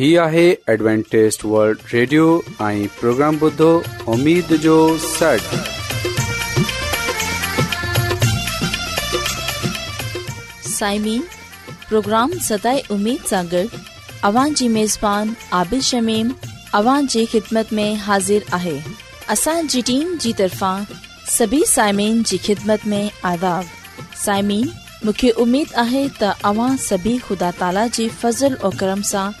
هي آهي ॲಡ್وانٽيست world Radio ۽ programme بدو اميد جو سٽ سائمين پروگرام ستاي اميد سانڳڙ اوان جي ميزبان عابد شميم اوان جي خدمت ۾ حاضر آهي اسان جي ٽيم جي طرفان سڀي سائمين جي خدمت ۾ آڏو سائمين مونکي اميد آهي ته اوان سڀي خدا تالا جي فضل ۽ کرم سان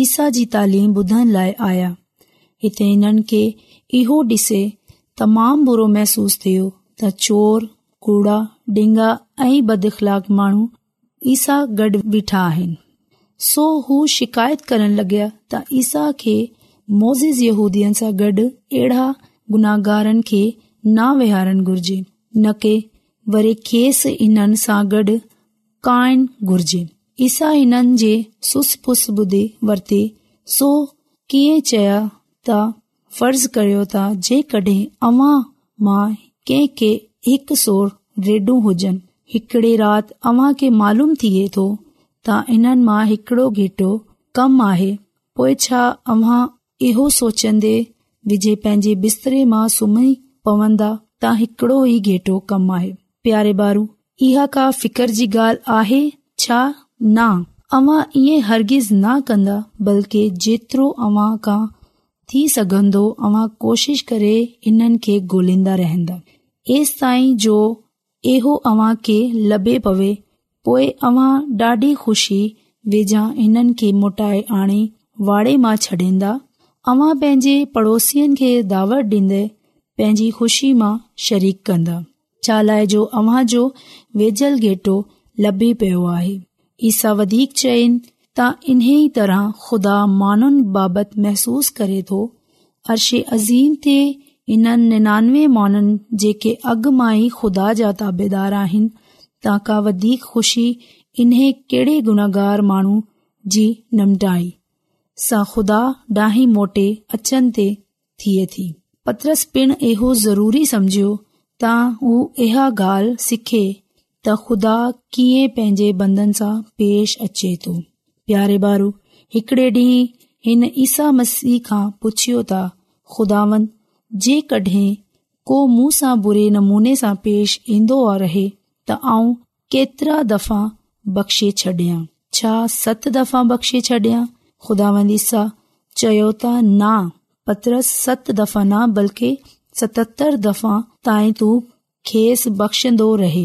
ईसा जी तालीम ॿुधण लाए आया हिते हिननि खे इहो डि॒से तमाम बुरो मेसूस थियो त चोर कूड़ा डिंगा, ऐं बदख़लाक माण्हू ईसा गडु॒ बीठा आहिनि सो हू शिकायत करन लॻा त ईसा खे मोज़ यूदी सां गडु॒ अहिड़ा गुनाहगार खे न वेहारनि घुरजे न की वरी खेसि इन्हनि सां गडु॒ काइन घुर्जे फर्ज़ करियो त हिननि मां हिकड़ो घेटो कम आ पोएं छा अव्हां इहो सोचंदे वेजे पंहिंजे बिस्तरे मां सुम्ही पवंदा त हिकड़ो ई घेटो कम आयारे बारू इहा का फितर जी ग न अव्हां इहे हरगिज़ न कन्दा बल्कि जेतिरो अव्हां खां थी सघंदो अवां कोशिश करे इननि खे गोल्न्दा रहंदा एस ताईं जो आबे पवे पोए अव्हां डाढी खु़शी वेझा हिननि खे मोटाए आने वाड़े मां छडि॒ंदा अव्हां पंहिंजे पड़ोसिनि खे दावत डींदे पंहिंजी खुशी मा शरीक कन्दा चालाइजो अव्हां जो वेझल घेटो लभी पियो आहे ई सा वधीक चएन त इन्हीअ तरह खुदा माननि बाबति महसूस करे थो अर्शे अज़ीम ते इननि निनानवे माननि जेके अॻ मां ई खुदा जा ताबेदार आहिनि ता का वधीक खु़शी इन्हे कहिड़े गुनागार माण्हू जी निमटाई सां खुदा डाही मोटे अचनि ते थिए थी पत्रस पिण इहो ज़रूरी सम्झियो त हू इहा सिखे त ख़ुदा कीअं पंहिंजे बंदन सां पेश अचे तो प्यारे बारू हिकड़े डी हिन ईसा मसीह खां पुछियो ता ख़ुदान जेके को मुंहं सां बुरे नमूने सां पेश इन्दो रहे त आउं केतिरा दफ़ा बख़्शे छडि॒यां छा सत दफ़ा बख़्शे छडि॒यां खुदावंदीसा चयो त न पत्र सत दफ़ा न बल्कि सततरि दफ़ा ताईं तू खेसि बख़्शन्दो रहे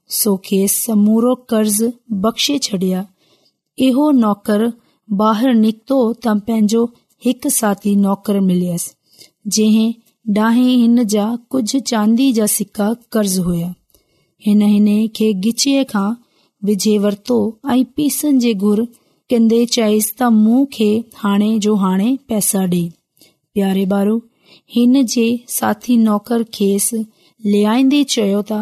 सोखे समूरो कर्ज़ बख़्शे छडि॒या इहो नौकर बीको त पंहिंजो हिकु साथी नौकर मिलस जा हिन जा कुझ चांदी जा सिका कर्ज़ हुया हिन खे गिच खां विझे वर्तो ऐ पीसनि जे घुर कन्न्न्न्न्न्न चयसि त मु खे हाणे जो हाणे पैसा डे प्यारे बारो हिन जे साथी नौकर खेसि लेइन्दे चओ ता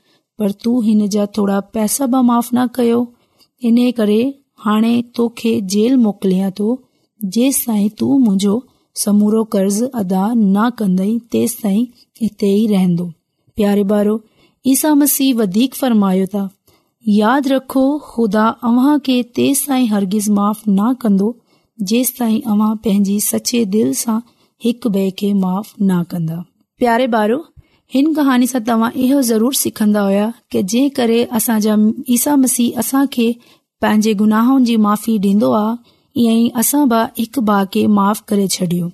पर तूं हिन जा थोरा पैसा माफ़ न कयो इन करे हाणे तूं मुंहिंजो अदा न कंदई रहंदो प्यारे ॿारो ईसा मसीह वधीक फरमायो तव्हां हरगिज़ माफ़ न कंदो जेंस ताईं पंहिंजी दिल सां हिकु माफ़ न कंदो हिन कहानी सां तव्हां इहो ज़रूर सिखन्दा हुया कि जंहिं करे ईसा मसीह असां खे पंहिंजे गुनाहनि जी माफ़ी ॾीन्दो आयअ असां बा हिक भाउ खे माफ़ करे छॾियो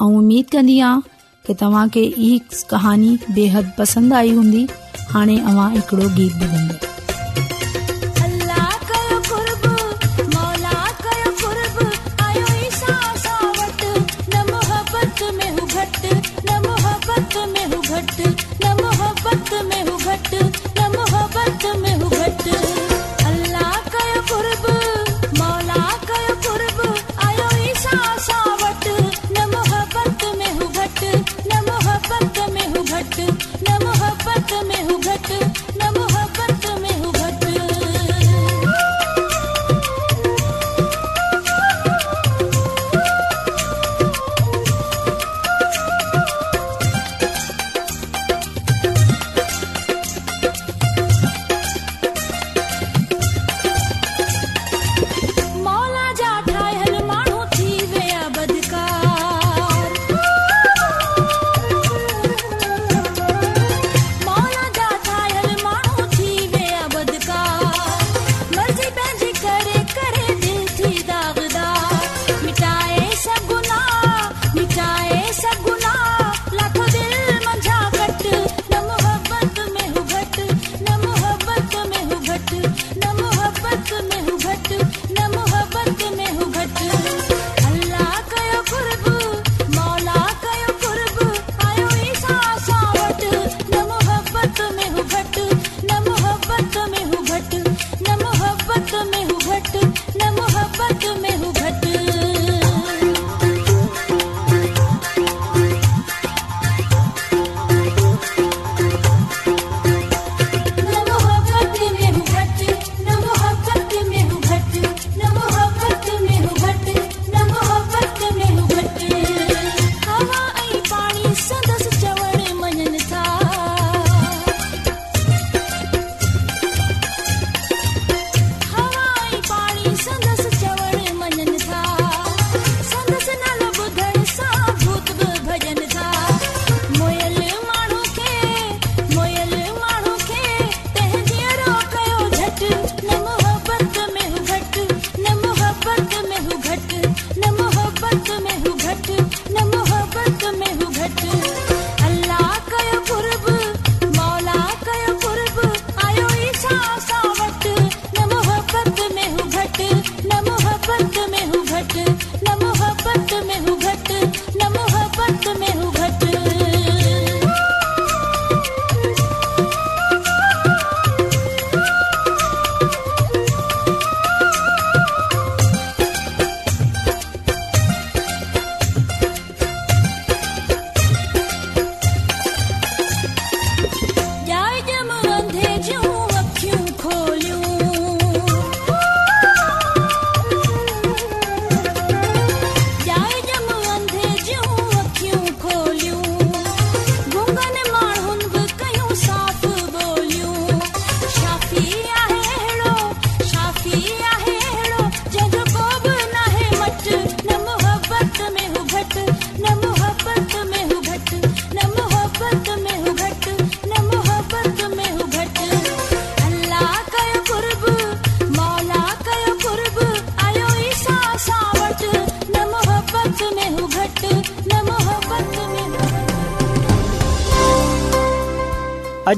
अऊं उमीद कन्दी कि तव्हां खे कहानी बेहद पसंद आई हूंदी हाणे अव्हां हिकड़ो गीत ॿुधंदी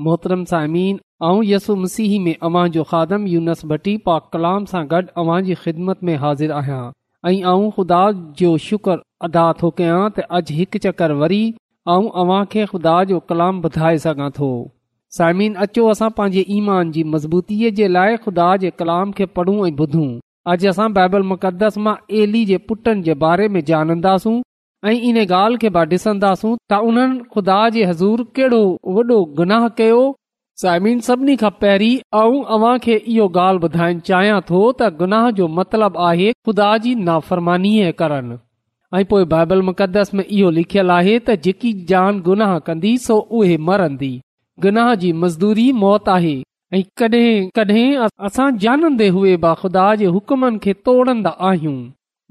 मोहतरम सामीन यसु मसीह में अवां जो खादम यूनस पाक कलाम सां गॾु अव्हां जी ख़िदमत में हाज़िर आहियां ऐं ख़ुदा जो शुक्र अदा थो कया त अॼु हिकु चकर वरी ऐं अव्हां खे खुदा जो कलाम ॿुधाए सघां थो साइमिन अचो असां पंहिंजे ईमान जी मज़बूतीअ जे लाइ खुदा जे कलाम खे पढ़ूं ऐं ॿुधूं अॼु असां बाइबल मुक़दस मां एली जे पुटनि जे बारे में जानंदासूं ऐं इन ॻाल्हि खे उन्हनि ख़ुदा जो हज़ूर कहिड़ो वॾो गुनाह कयो साइमिन सभिनी खां पहिरीं आऊं अव्हां खे इहो ॻाल्हि ॿुधाइणु चाहियां थो त गुनाह जो मतिलबु आहे ख़ुदा जी नाफ़रमानी करण ऐं पोइ बाइबल मुक़दस में इहो लिखियल आहे त जेकी जान गुनाह कंदी सो उहे मरंदी गुनाह जी मज़दूरी मौत आहे ऐं जानंदे हू ख़ुदा जे हुकमनि खे तोड़ंदा आहियूं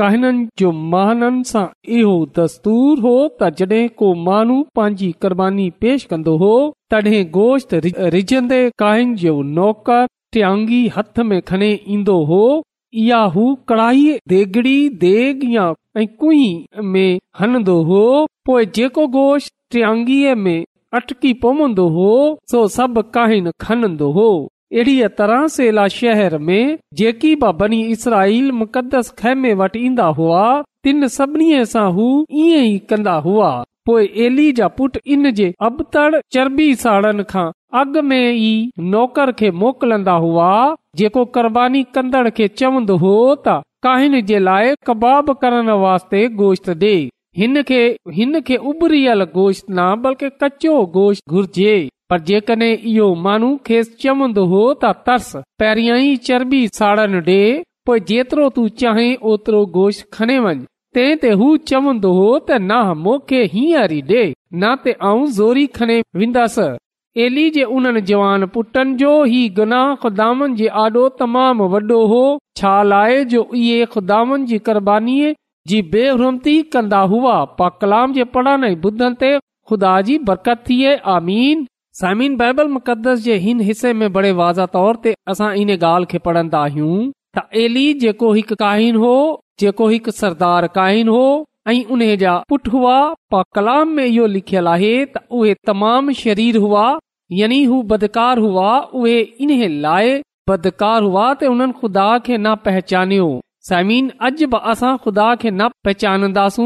कहीननि जो महाननि सां इहो दस्तूर हो त जॾहिं को माण्हू पंहिंजी कुरबानी पेश कंदो हो तॾहिं गोश्त रिझंदे काहिन जो नौकर टी हथ में खणी ईंदो हो या हू कढ़ाई देघड़ी देग या ऐं में हनंदो हो पोइ जेको गोश्त ट्यांगी में अटकी पवंदो हो सो सभु काहिन खनंदो हो अहिड़ीअ तरह सेला शहर में जेकी बि बनी इसराईल मुक़दस खा हुआ तिन सभिनी सां हू ईअं ई कंदा हुआ पोइ एली जा पुट इन जे अबतड़ चरबी साड़नि खां अॻ में ई नौकर खे मोकिलंदा हुआ जेको कुरबानी कंदड़ खे चवंदो हो त काहिन जे लाइ कबाब करण वास्ते गोश्त डे हिन खे हिन खे उभरियल गोश्त न बल्कि कचो गोश्त घुर्जे पर जेकॾहिं इहो माण्हू खेसि चवंदो हो तर्स पहिरियां ई चर्बी डे पोइ जेतिरो तूं चाहीं ओतिरो गोश खणे वञ तंहिं ते हू चवंदो हो त न हरी डे न तोरी उन जवान पुटनि जो ई गुनाह खुदान जे आॾो तमामु वॾो हो छा लाए जो इहे खुदानि जी क़ुर्बानी जी बेहरती कंदा हुआ पा कलाम जे पढ़ण ते ख़ुदा जी बरकत आमीन साइमिन बाइबल मु ॻाल्हि खे पढ़ंदा आहियूं जेको हिकु सरदार काहिन हो ऐं उन जा पुट हुआ कलाम लिखल आहे उहे तमामु शरीर हुआ यनी हू बदकार हुआ उहे इन लाइ बदकार हुआ उन खुदा खे न पहचानियो समीन अॼ बि असां खुदा खे न पहचानंदास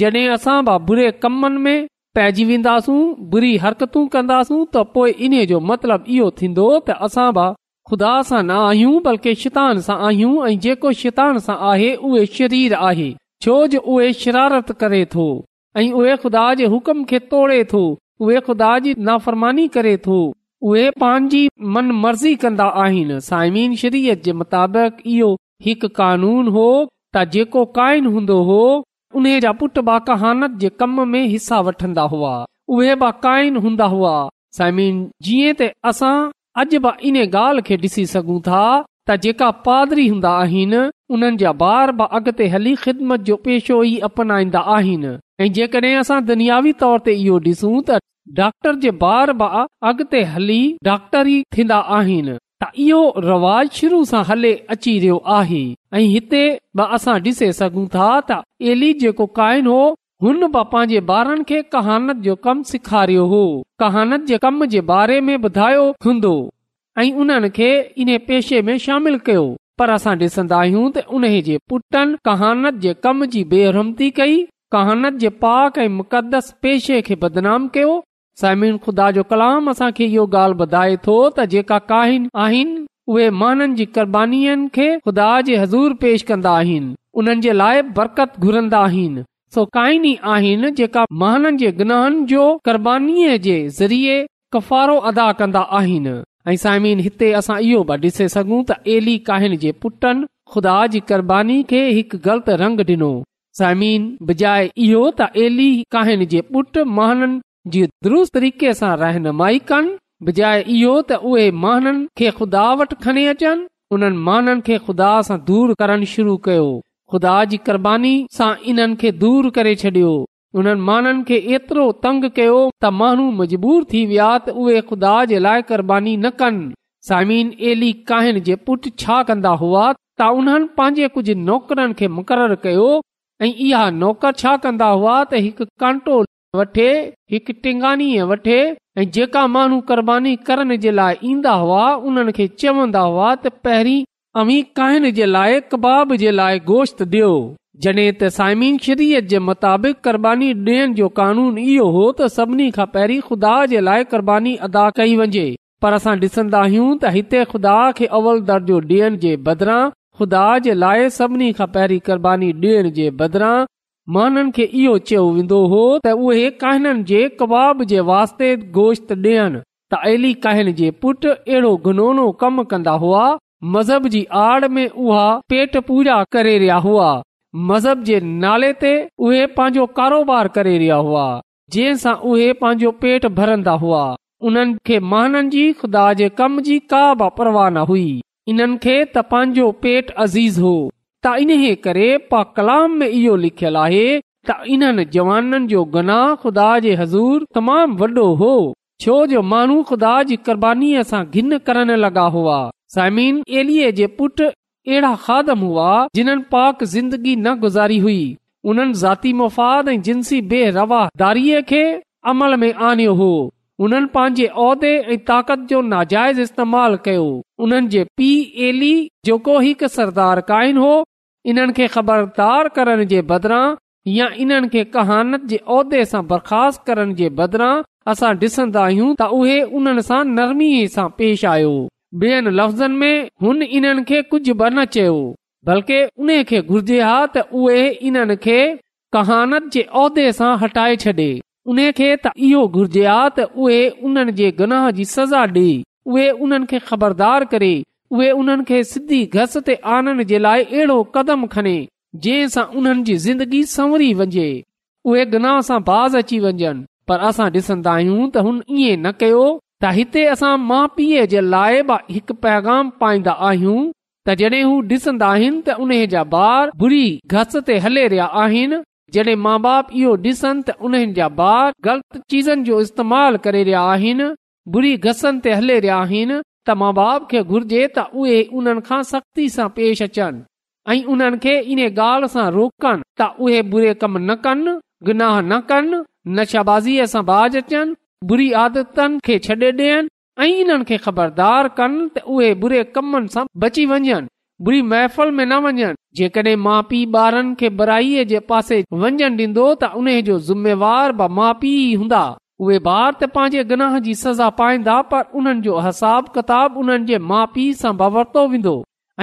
जा बुरे कमनि में पइजी वेंदासूं बुरी हरकतूं कन्दासूं त पो इन जो मतिलबु इहो थींदो त असां खुदा सां न आहियूं बल्कि शितान सां आहियूं ऐं जेको शितान सां आहे उहे शरीर आहे छो जो उहे शरारत करे थो ऐं उहे ख़ुदा जे हुकुम खे तोड़े थो उहे ख़ुदा जी नाफ़रमानी करे थो उहे पंहिंजी मन मर्ज़ी कंदा आहिनि साइमिन शरीयत जे मुताबिक़ इहो हिकु कानून हो त जेको काइन हूंदो हो उन जा पुट बि कहानत जे कम में हिसा वठंदा हुआ उहे बि क़ाइन हूंदा हुआ साइमीन जीअं असां अॼु बि इन ॻाल्हि खे ॾिसी सघूं था त जेका पादरी हूंदा आहिनि उन्हनि जा बार बि अॻिते हली ख़िदमत जो पेशो ई अपनाईंदा आहिनि ऐ जेकड॒हिं असां दुनियावी तौर ते इहो ॾिसूं त डॉक्टर जे बार बि हली डॉक्टर ई थींदा आहिनि इहो रवाज शुरू सां हले अची रहियो आहे ऐं हिते असां डि॒से सघूं था त एली जेको काइन हो हुन बि पंहिंजे ॿारनि खे कहानत जो कम सेखारियो हो कहानत जे कम जे बारे में ॿुधायो हूंदो ऐ उन्हनि खे इन पेशे में शामिल कयो पर असां डि॒संदा आहियूं त उन जे पुटनि कहानत जे कम जी बेरहमती कई कहानत जे पाक ऐं मुक़दस पेशे खे बदनाम कयो साइमिन ख़ुदा जो कलाम असां खे इहो ॻाल्हि ॿुधाए थो त जेका काहिन आहिनि उहे महाननि जी क़रबानीुनि खे खुदा जे हज़ूर पेश कंदा आहिनि उन्हनि जे लाइ बरकत घुरंदा आहिनि सो कहिनी आहिनि जेका महाननि जे गनाहन जो क़रबानी जे ज़रिए कफ़ारो अदा कंदा आहिनि ऐ साइमिन हिते असां इहो ॾिसे सघूं त अली काहिन जे पुटनि ख़ुदा जी क़ुर्बानी खे हिकु ग़लति रंग ॾिनो साइमिन बजाहे इहो त अली काहिन जे पुट महाननि जी दुरुस्त तरीक़े सां रहनुमाई कनि बजाया इहो त उहे माननि खे खुदा वटि खणी अचनि उन्हनि माननि खे खुदा सां दूर करण शुरू कयो ख़ुदा जी क़ुर्बानी सां इन्हनि खे दूर करे छॾियो उन्हनि माननि खे एतिरो तंग कयो त माण्हू मजबूर थी विया त उहे ख़ुदा जे लाइ क़ुर्बानी न कनि सामीन एली कहिन जे पुट छा कंदा हुआ त उन्हनि पंहिंजे कुझु नौकरनि खे मुक़रर कयो ऐं इहा नौकर छा कंदा हुआ त हिकु कंट्रोल वठे हिकु टेंगानी वठे ऐं जेका माण्हू क़ुर करण जे लाइ ईंदा हुआ उन्हनि खे चवंदा हुआ त पहिरीं लाइ कबाब जे लाइ गोश्त ॾियो जॾहिं जे मुताबिक़ क़ुर्बानी ॾियण जो क़ानून इहो हो त सभिनी खां पहिरीं ख़ुदा जे लाइ क़ुर्बानी अदा कई वञे पर असां ॾिसंदा आहियूं त हिते ख़ुदा खे अवल दर्जो ॾियण जे बदिरां ख़ुदा जे लाइ सभिनी खां पहिरीं क़ुर्बानी ॾियण जे बदिरां इहो चयो वेंदो हो त उहे वास्ते गोश्त डि॒यनि त अली अहिड़ो घनोनो कम कंदा हुआ मज़ब जी पेट पूजा करे रहिया हुआ मज़हब जे नाले ते उहे पंहिंजो कारोबार करे रहिया हुआ जंहिं सां उहे पंहिंजो पेट भरंदा हुआ उन्हनि खे महाननि जी खुदा जे कम जी का बि परवाह न हुई इन्हनि खे त पंहिंजो पेट अज़ीज़ हो त इन करे पाक कलाम में इहो लिखियल आहे त इन्हनि जवाननि जो तमामु वॾो हो छो जो माण्हू ख़ुदा जी क़ुर्बानी लॻा हुआ पुट खादम हुआ पाक ज़िंदगी न गुज़ारी हुई उन्हनि ज़ाती मुफ़ाद ऐं जिनसी बे रवादारीअ खे अमल में आन्यो हो उन्हनि पांजे उह ऐं ताक़त जो नाजाइज़ इस्तेमाल कयो उन्हनि जे पी एली जेको हिकु सरदार काइन हो इन्हनि खे ख़बरदार करण जे बदिरां या इन्हनि खे कहानत जे बर्खास्त करण जे बदिरां असां ॾिसंदा आहियूं त उहे उन्हनि सां नरमीअ सां पेश आयो बि॒न लफ़्ज़नि में हुन इन्हनि खे कुझ बि न चयो बल्के उन खे घुर्जे हा त उहे इन्हनि खे कहानत जे उहिदे सां हटाए छॾे उन खे त इहो घुर्जे हा त उहे उन्हनि गनाह जी सज़ा डे॒ उहे ख़बरदार करे उहेन खे सिधी घस ते आनण जे लाइ अहिड़ो कदम खणे जंहिंसां उन्हनि जी ज़िंदगी संवरी वञे उहे गनाह सां बाज़ अची वञनि पर असां ॾिसंदा आहियूं त हुन इएं न कयो त हिते असां माउ पीउ जे लाइ हिकु पैगाम पाईंदा आहियूं त जडे हू ॾिसन्दा त उन जा ॿार बुरी घस ते हले रहिया आहिनि जडे॒ माउ बाप इहो ॾिसन त उन्हनि जा ॿार ग़लति चीज़न जो इस्तेमाल करे रहिया आहिनि बुरी घसनि ते हले रहिया आहिनि त माउ बाप खे घुर्जे त उहे उन्हनि खां सख़्ती सां पेश अचनि ऐं उन्हनि खे इन ॻाल्हि सां उहे न कनि नशाबीअ सां बाज़ अचनि खे छॾे ॾियनि ऐं इन्हनि खे ख़बरदार कनि त उहे बुरे कमनि सां बची वञनि बुरी महफ़ल में न वञनि जेकॾहिं माउ पीउ बारन खे बुराई जे पासे वञनि ॾींदो त उन जो ज़िमेवार माउ पीउ ई हूंदा उहे ॿार त पंहिंजे गनाह जी सज़ा पाईंदा पर उन्हनि जो हिसाब किताब उन्हनि जे माउ पीउ सां बि वेंदो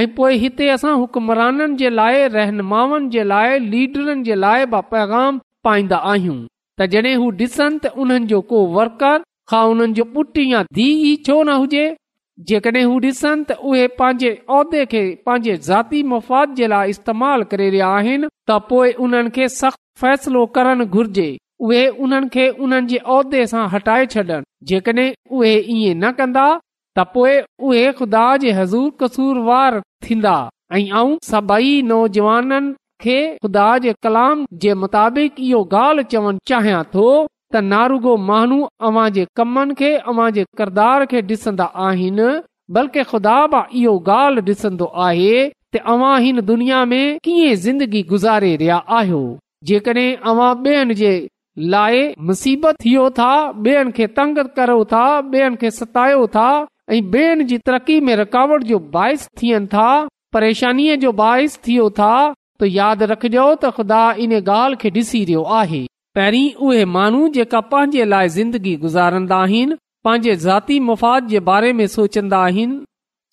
ऐं पोइ हिते असां हुकुमराननि जे लाइ रहनुमाउनि जे लाइ लीडरनि जे लाइ बि पैगाम पाईंदा आहियूं त जॾहिं हू डि॒सनि त उन्हनि जो को वर्कर खां उन्हनि जो पुटु या धीउ छो न हुजे जेकॾहिं हू ॾिसनि त उहे पंहिंजे उहिदे खे पंहिंजे ज़ाती मफ़ाद जे लाइ इस्तेमाल करे रहिया आहिनि त पोइ सख़्त फ़ैसिलो करणु घुर्जे उहे उन्हनि जे हटाए छॾनि जेकॾहिं उहे इएं न कंदा त उहे ख़ुदा थींदा ऐं सभई नौजवान ख़ुदा जे कलाम जे मुताबिक़ इहो ॻाल्हि चवन चाहियां थो त नारूगो माण्हू अवां जे कमन खे जे किरदार खे ॾिसंदा आहिनि बल्कि ख़ुदा इहो ॻाल्हि ॾिसंदो आहे अवां हिन दुनिया में कीअं ज़िंदगी गुज़ारे रहिया आहियो जे लाइ मुसीबत थियो था बेनि खे तंग करो था सतायो था ऐं बेयनि जी तरक़ी में रुकावट जो बाहिस थियनि था परेशानीअ जो बाहिस थियो था त यादि रखजो त ख़ुदा इन ॻाल्हि खे ॾिसी रहियो आहे पहिरीं उहे माण्हू जेका पंहिंजे लाइ ज़िंदगी गुज़ारंदा आहिनि पंहिंजे ज़ाती मुफ़ाद जे बारे में सोचंदा आहिनि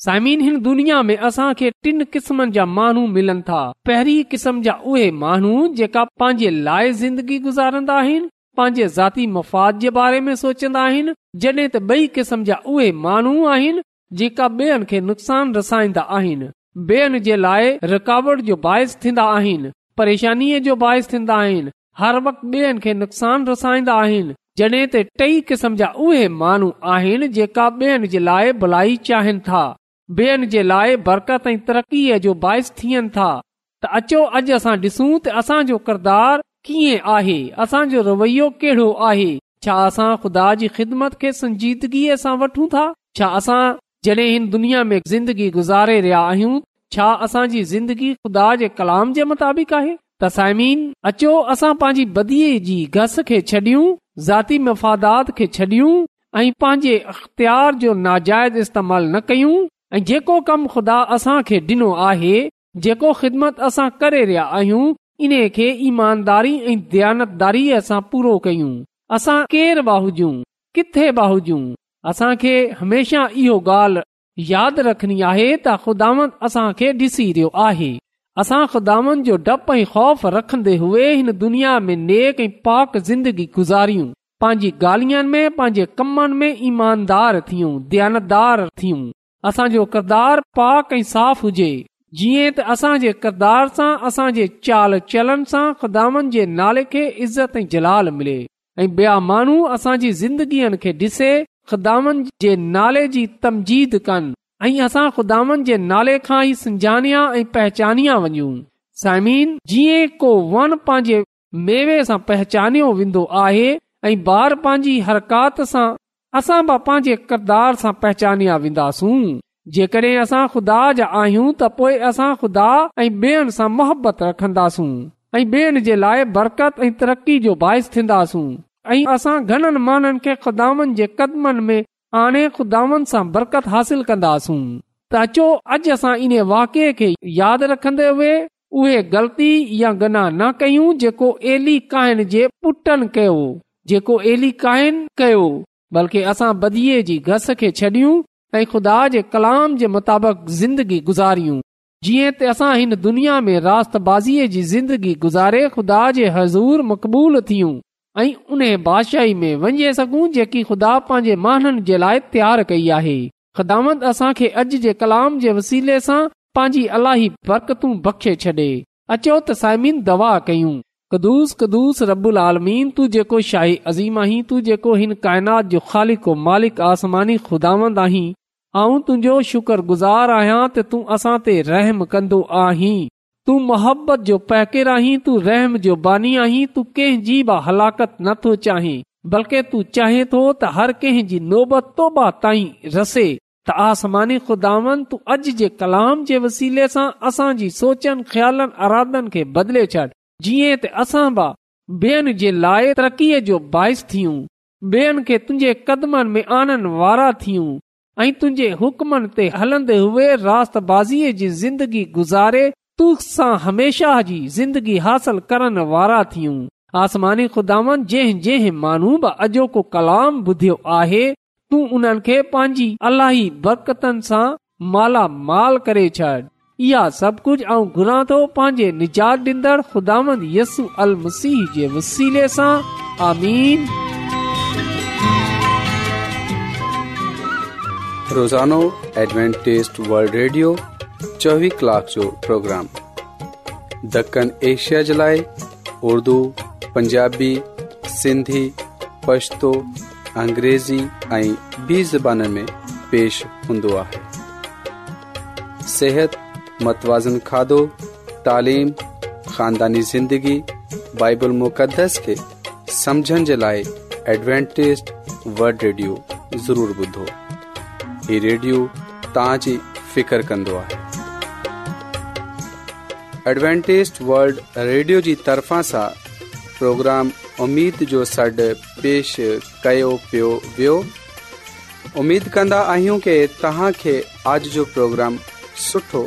साइमिन हिन दुनिया में असां खे टिन किस्मनि जा माण्हू मिलनि था पहिरीं किस्म जा उहे माण्हू जेका पंहिंजे लाइ ज़िंदगी गुज़ारंदा आहिनि पंहिंजे ज़ाती मफ़ाद जे बारे में सोचंदा आहिनि जॾहिं त ॿई क़िस्म जा उहे माण्हू आहिनि जेका आहिनि ॿियनि जे लाइ रुकावट जो बाहिस थींदा आहिनि परेशानी जो बाहिस थींदा आहिनि हर वक़्ते खे नुक़सान रसाईंदा आहिनि जड॒हिं त टई क़िस्म जा उहे माण्हू आहिनि जेका ॿियनि जे लाइ भलाई चाहिनि था ॿ जे लाइ बरकत ऐं तरक़ीअ जो बाहि थियनि था त अचो अॼु असां ॾिसूं त असांजो किरदार कीअं आहे असांजो रवैयो कहिड़ो आहे छा असां ख़ुदा जी ख़िदमतगीअ सां वठूं था छा असां हिन दुनिया में ज़िंदगी गुज़ारे रहिया आहियूं छा असांजी ज़िंदगी ख़ुदा जे कलाम जे मुताबिक़ आहे तसाइमीन अचो असां पंहिंजी बदी जी घस खे छॾियूं ज़ाती मफ़ादात खे छॾियूं ऐं पंहिंजे अख़्तियार जो नाजाइज़ इस्तेमाल न कयूं ऐं जेको कमु ख़ुदा असां खे ॾिनो आहे जेको ख़िदमत असां करे रहिया आहियूं इन खे ईमानदारी ऐं दयानतदारी असां पूरो कयूं असां केर बाहिजूं किथे बाहजूं असां खे हमेशा इहो ॻाल्हि यादि रखनी आहे त ख़ुदा असांखे ॾिसी रहियो आहे असां ख़ुदानि जो डपु ऐं ख़ौफ़ रखंदे हुए हिन दुनिया में नेक ऐं पाक ज़िंदगी गुज़ारियूं पंहिंजी गालियनि में पंहिंजे कमनि में ईमानदार थियूं दयानतदार थियूं असांजो किरदार पाक ऐं साफ़ हुजे जीअं त असांजे किरदार सां असांजे चाल चलन चां खुदा इज़त ऐं जलाल मिले ऐं बिया माण्हू असांजी ज़िंदगीअ खे ॾिसे ख़ुदानि जे नाले जी तमजीद कनि ऐं असां ख़ुदान जे नाले खां ई सिंजानिया ऐं पहचान वञूं साइमिन जीअं को वन पंहिंजे मेवे सां पहचानियो वेंदो आहे ऐं ॿार पंहिंजी हरकात सां असां बि पंहिंजे किरदार सां पहचानिया वेंदास जेकॾहिं रखंदासूं तरक़ी जो बाहिस थींदासूं बरकत हासिल कंदासूं त अचो अॼु असां इन वाके खे यादि रखंदे उहे ग़लती या गना न कयूं जेको जेको कयो बल्कि असां बदी जी घस खे छॾियूं ऐं खु़दा जे कलाम जे मुताबिक़ ज़िंदगी गुज़ारियूं जीअं त असां हिन दुनिया में रात बाज़ीअ जी ज़िंदगी गुज़ारे ख़ुदा जे हज़ूर मक़बूल थियूं ऐं उन बादशाही में वञे सघूं जेकी ख़ुदा पंहिंजे माननि जे लाइ तयारु कई आहे ख़िदामत असां खे अॼु जे कलाम जे वसीले सां पंहिंजी अलाही बरकतू बख़्शे छॾे अचो त साइमिन दवा कयूं कुदुस कदुस रबुल आलमीन तू जेको शाही अज़ीम आहीं तू जेको हिन काइनात जो ख़ालिक मालिक आसमानी खुदावंद आहीं आऊं तुंहिंजो शुक्र गुज़ार आहियां त तूं असां ते रहम कंदो आहीं तू मोहबत जो पहकेर आहीं तू रहम जो बानी आहीं तूं कंहिंजी बि हलाकत नथो चाहीं बल्कि तूं चाहें थो त हर कंहिंजी नोबत तोबा ताईं रसे त आसमानी खुदावंद तूं अॼु जे कलाम जे वसीले सां असांजी सोचनि ख्यालनि अरादन खे बदिले छॾ जीअं त असां बि ॿियनि जे लाइ तरक़ीअ जो बाहिस थियूं ॿियनि खे तुंहिंजे कदमनि में आनण वारा थियूं ऐं तुंहिंजे हुकमनि ते हलंदे हुए राबाज़ीअ जी ज़िंदगी गुज़ारे तू सां हमेशा जी ज़िंदगी हासिल करण वारा थियूं आसमानी खुदानि जंहिं जंहिं माण्हू बि अॼोको कलाम ॿुधियो आहे तूं उन्हनि खे पंहिंजी अलाही बरकतनि सां मालामाल करे छॾ दण एशिया जे लाइ उर्दू पंजाबी सिंधी पछतो अंग्रेज़ी ऐं बि आहे मतवाज़न کھادو تعلیم ख़ानदानी زندگی बाइबल مقدس खे समुझण जे लाइ एडवेंटेज़ वल्ड ضرور ज़रूरु ॿुधो हीउ रेडियो तव्हां जी फ़िकर कंदो आहे एडवेंटेज़ वल्ड रेडियो जी तरफ़ा सां प्रोग्राम उमीद जो सॾु पेश कयो पियो वियो उमेद कन्दा आहियूं آج جو پروگرام अॼ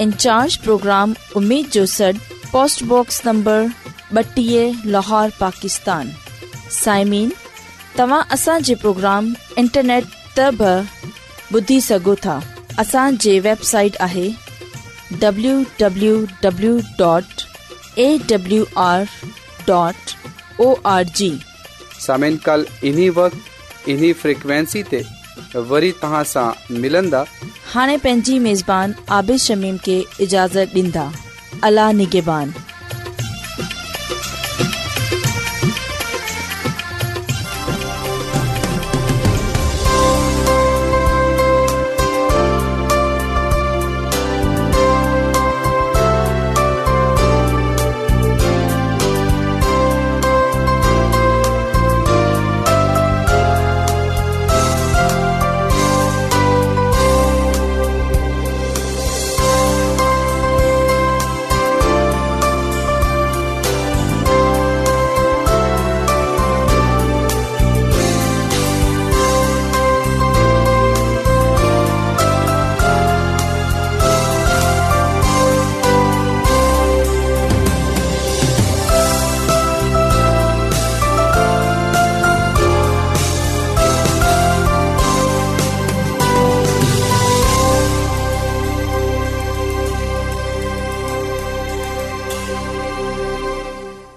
इंचार्ज प्रोग्राम उम्मीद जो पोस्ट बॉक्स नंबर ॿटीह लाहौर पाकिस्तान साइमीन तव्हां प्रोग्राम इंटरनेट तब बि ॿुधी सघो था असांजी वेबसाइट आहे कल इन्हीं वक्त इन्हीं फ्रिक्वेंसी ते वरी तव्हां सां मिलंदा हाणे पंहिंजी मेज़बान आबिश शमीम के इजाज़त ॾींदा अलाह निगेबान